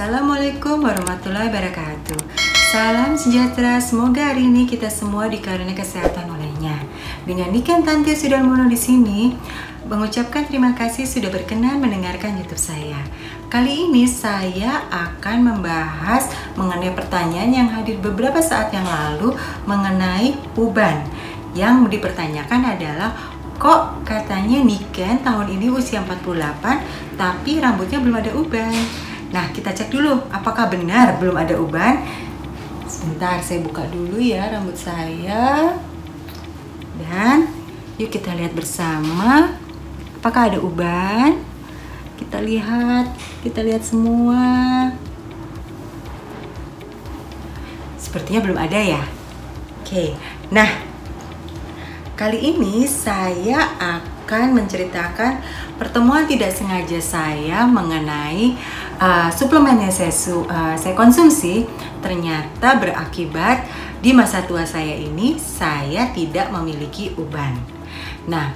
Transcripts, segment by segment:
Assalamualaikum warahmatullahi wabarakatuh. Salam sejahtera, semoga hari ini kita semua dikaruniai kesehatan olehnya. Dengan Niken Tante Sudarmono di sini, mengucapkan terima kasih sudah berkenan mendengarkan YouTube saya. Kali ini saya akan membahas mengenai pertanyaan yang hadir beberapa saat yang lalu mengenai uban. Yang dipertanyakan adalah kok katanya Niken tahun ini usia 48 tapi rambutnya belum ada uban. Nah, kita cek dulu apakah benar belum ada uban. Sebentar, saya buka dulu ya rambut saya. Dan yuk kita lihat bersama apakah ada uban. Kita lihat, kita lihat semua. Sepertinya belum ada ya. Oke. Nah, kali ini saya akan menceritakan pertemuan tidak sengaja saya mengenai uh, suplemen yang saya, su uh, saya konsumsi ternyata berakibat di masa tua saya ini saya tidak memiliki uban. Nah,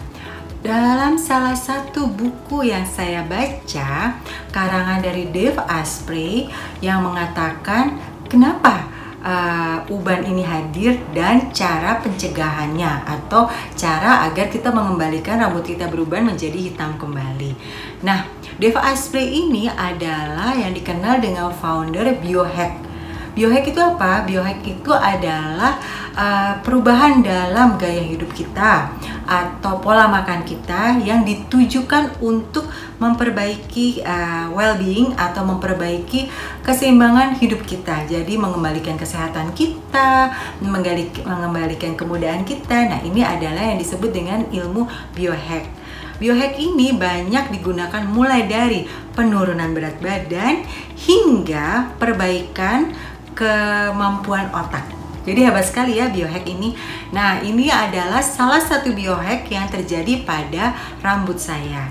dalam salah satu buku yang saya baca karangan dari Dave Asprey yang mengatakan kenapa uh, uban ini hadir dan cara pencegahannya atau cara agar kita mengembalikan rambut kita beruban menjadi hitam kembali. Nah, Dave Asprey ini adalah yang dikenal dengan founder biohack. Biohack itu apa? Biohack itu adalah uh, perubahan dalam gaya hidup kita atau pola makan kita yang ditujukan untuk memperbaiki uh, well-being atau memperbaiki keseimbangan hidup kita. Jadi mengembalikan kesehatan kita, mengembalikan kemudahan kita. Nah, ini adalah yang disebut dengan ilmu biohack. Biohack ini banyak digunakan mulai dari penurunan berat badan hingga perbaikan kemampuan otak. Jadi hebat sekali ya biohack ini. Nah, ini adalah salah satu biohack yang terjadi pada rambut saya.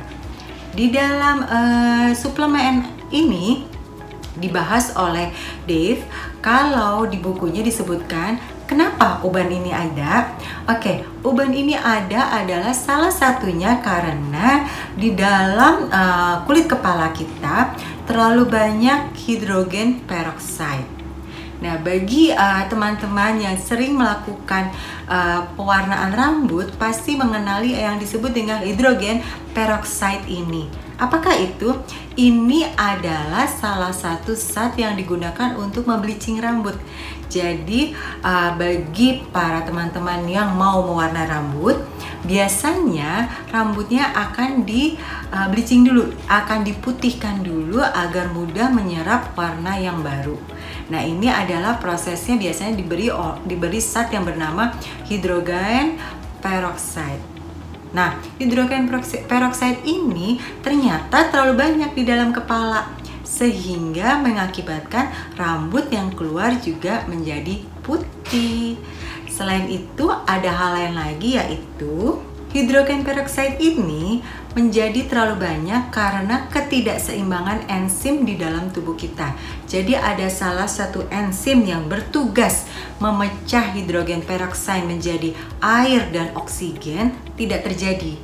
Di dalam uh, suplemen ini dibahas oleh Dave kalau di bukunya disebutkan Kenapa uban ini ada? Oke, uban ini ada adalah salah satunya karena di dalam uh, kulit kepala kita terlalu banyak hidrogen peroksida. Nah, bagi eh, teman-teman uh, yang sering melakukan uh, pewarnaan rambut pasti mengenali yang disebut dengan hidrogen peroksida ini. Apakah itu? Ini adalah salah satu zat yang digunakan untuk membleaching rambut. Jadi uh, bagi para teman-teman yang mau mewarna rambut, biasanya rambutnya akan di uh, bleaching dulu, akan diputihkan dulu agar mudah menyerap warna yang baru. Nah, ini adalah prosesnya biasanya diberi diberi zat yang bernama hidrogen peroksida. Nah, hidrogen peroksida ini ternyata terlalu banyak di dalam kepala sehingga mengakibatkan rambut yang keluar juga menjadi putih. Selain itu, ada hal lain lagi yaitu hidrogen peroksida ini menjadi terlalu banyak karena ketidakseimbangan enzim di dalam tubuh kita. Jadi ada salah satu enzim yang bertugas memecah hidrogen peroksida menjadi air dan oksigen tidak terjadi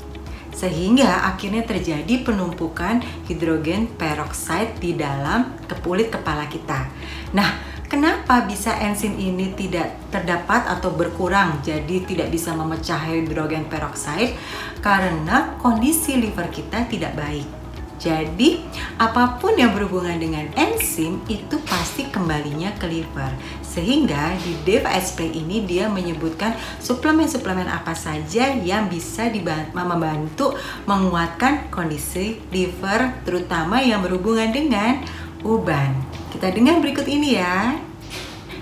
sehingga akhirnya terjadi penumpukan hidrogen peroksida di dalam kulit kepala kita. Nah, kenapa bisa enzim ini tidak terdapat atau berkurang jadi tidak bisa memecah hidrogen peroksida? Karena kondisi liver kita tidak baik. Jadi, apa pun yang berhubungan dengan enzim itu pasti kembalinya ke liver. Sehingga di DFSP ini dia menyebutkan suplemen-suplemen apa saja yang bisa membantu menguatkan kondisi liver terutama yang berhubungan dengan uban. Kita dengar berikut ini ya.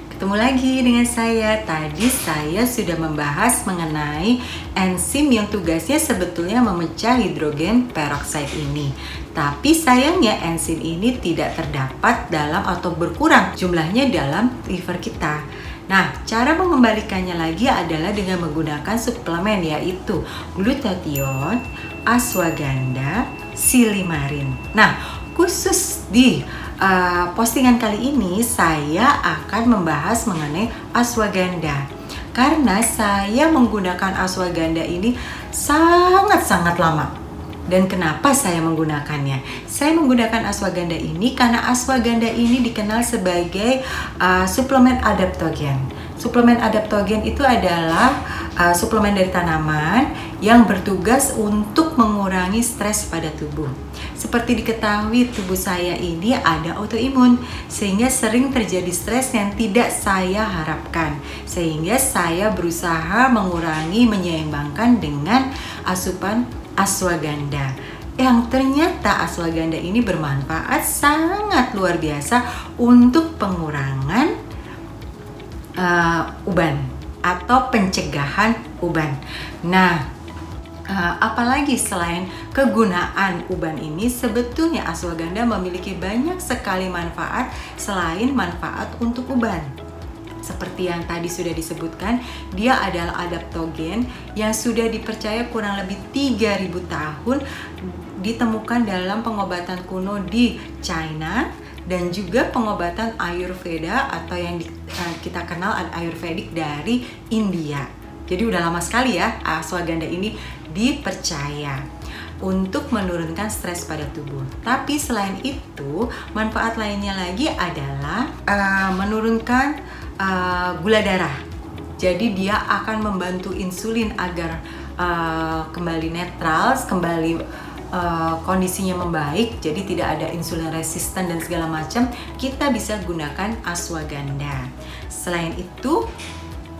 Ketemu lagi dengan saya. Tadi saya sudah membahas mengenai enzim yang tugasnya sebetulnya memecah hidrogen peroksida ini. Tapi sayangnya enzim ini tidak terdapat dalam atau berkurang jumlahnya dalam liver kita. Nah, cara mengembalikannya lagi adalah dengan menggunakan suplemen yaitu glutathione, ashwagandha, silimarin. Nah, khusus di uh, postingan kali ini saya akan membahas mengenai ashwagandha karena saya menggunakan ashwagandha ini sangat-sangat lama Dan kenapa saya menggunakannya? Saya menggunakan ashwagandha ini karena ashwagandha ini dikenal sebagai uh, suplemen adaptogen. Suplemen adaptogen itu adalah uh, suplemen dari tanaman yang bertugas untuk mengurangi stres pada tubuh. Seperti diketahui tubuh saya ini ada autoimun sehingga sering terjadi stres yang tidak saya harapkan. Sehingga saya berusaha mengurangi menyeimbangkan dengan asupan ashwagandha yang ternyata ashwagandha ini bermanfaat sangat luar biasa untuk pengurangan uh, uban atau pencegahan uban. Nah, apalagi selain kegunaan uban ini, sebetulnya ashwagandha memiliki banyak sekali manfaat selain manfaat untuk uban seperti yang tadi sudah disebutkan, dia adalah adaptogen yang sudah dipercaya kurang lebih 3000 tahun ditemukan dalam pengobatan kuno di China dan juga pengobatan Ayurveda atau yang eh, kita kenal Ayurvedic dari India. Jadi udah lama sekali ya ashwagandha ini dipercaya untuk menurunkan stres pada tubuh. Tapi selain itu, manfaat lainnya lagi adalah uh, menurunkan uh, gula darah. Jadi dia akan membantu insulin agar uh, kembali netral, kembali uh, kondisinya membaik. Jadi tidak ada insulin resisten dan segala macam. Kita bisa gunakan ashwagandha. Selain itu,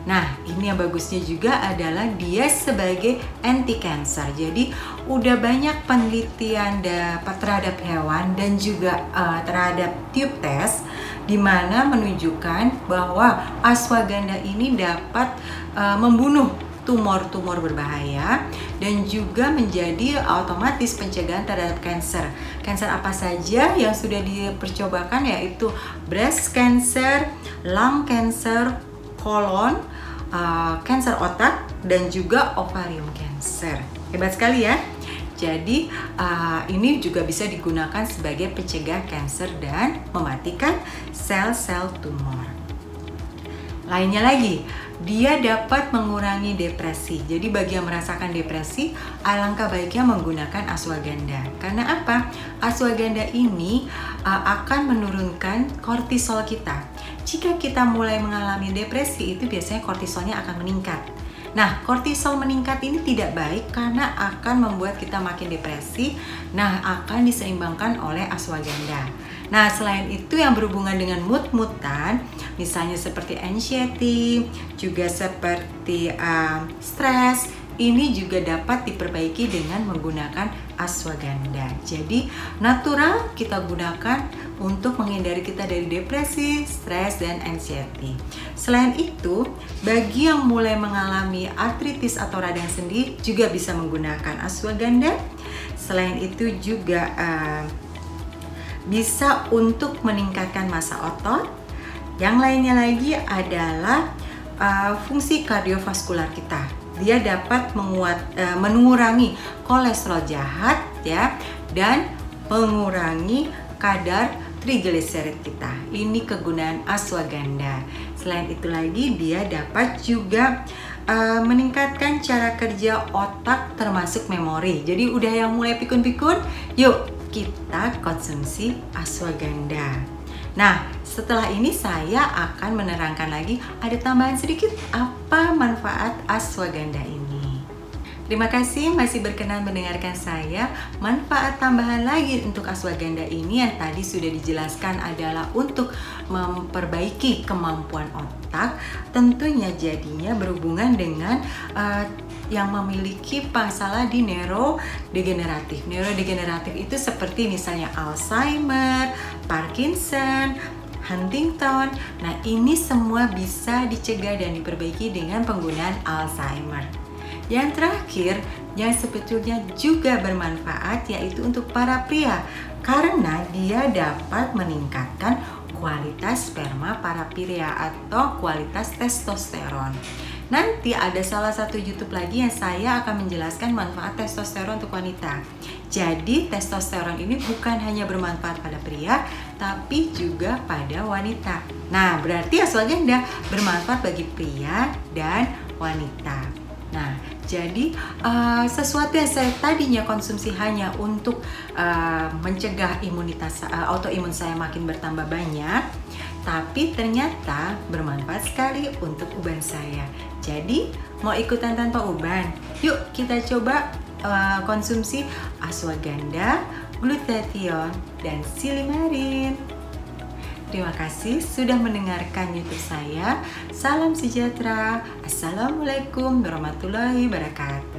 Nah, ini yang bagusnya juga adalah dia sebagai anti cancer. Jadi, udah banyak penelitian dapat terhadap hewan dan juga uh, terhadap tube test di mana menunjukkan bahwa ashwagandha ini dapat uh, membunuh tumor-tumor berbahaya dan juga menjadi otomatis pencegahan terhadap cancer. Cancer apa saja yang sudah dipercobakan yaitu breast cancer, lung cancer, colon, uh, otak dan juga ovarium cancer. Hebat sekali ya. Jadi uh, ini juga bisa digunakan sebagai pencegah kanker dan mematikan sel-sel tumor. Lainnya lagi, dia dapat mengurangi depresi. Jadi bagi yang merasakan depresi, alangkah baiknya menggunakan ashwagandha. Karena apa? Ashwagandha ini uh, akan menurunkan kortisol kita. Jika kita mulai mengalami depresi, itu biasanya kortisolnya akan meningkat. Nah, kortisol meningkat ini tidak baik karena akan membuat kita makin depresi. Nah, akan diseimbangkan oleh ashwagandha. Nah, selain itu yang berhubungan dengan mood-moodan, misalnya seperti anxiety, juga seperti um, stres, ini juga dapat diperbaiki dengan menggunakan ashwagandha. Jadi natural kita gunakan untuk menghindari kita dari depresi, stres, dan anxiety. Selain itu, bagi yang mulai mengalami artritis atau radang sendi juga bisa menggunakan ashwagandha. Selain itu juga uh, bisa untuk meningkatkan masa otot. Yang lainnya lagi adalah uh, fungsi kardiovaskular kita dia dapat menguat, uh, mengurangi kolesterol jahat ya dan mengurangi kadar trigliserid kita. Ini kegunaan ashwagandha. Selain itu lagi dia dapat juga uh, meningkatkan cara kerja otak termasuk memori. Jadi udah yang mulai pikun-pikun, yuk kita konsumsi ashwagandha. Nah, setelah ini saya akan menerangkan lagi ada tambahan sedikit apa manfaat ashwagandha ini. Terima kasih masih berkenan mendengarkan saya. Manfaat tambahan lagi untuk ashwagandha ini yang tadi sudah dijelaskan adalah untuk memperbaiki kemampuan otak. Tentunya jadinya berhubungan dengan uh, yang memiliki masalah di neurodegeneratif. Neurodegeneratif itu seperti misalnya Alzheimer, Parkinson, Huntington. Nah, ini semua bisa dicegah dan diperbaiki dengan penggunaan Alzheimer. Yang terakhir, yang sebetulnya juga bermanfaat yaitu untuk para pria karena dia dapat meningkatkan kualitas sperma para pria atau kualitas testosteron. Nanti ada salah satu YouTube lagi yang saya akan menjelaskan manfaat testosteron untuk wanita. Jadi testosteron ini bukan hanya bermanfaat pada pria, tapi juga pada wanita. Nah, berarti ashwagandha bermanfaat bagi pria dan wanita. Nah, jadi uh, sesuatu yang saya tadinya konsumsi hanya untuk uh, mencegah imunitas uh, autoimun saya makin bertambah banyak, tapi ternyata bermanfaat sekali untuk uban saya. Jadi, mau ikutan tanpa uban? Yuk kita coba uh, konsumsi ashwagandha, glutathione, dan silimarin. Terima kasih sudah mendengarkan YouTube saya. Salam sejahtera. Assalamualaikum warahmatullahi wabarakatuh.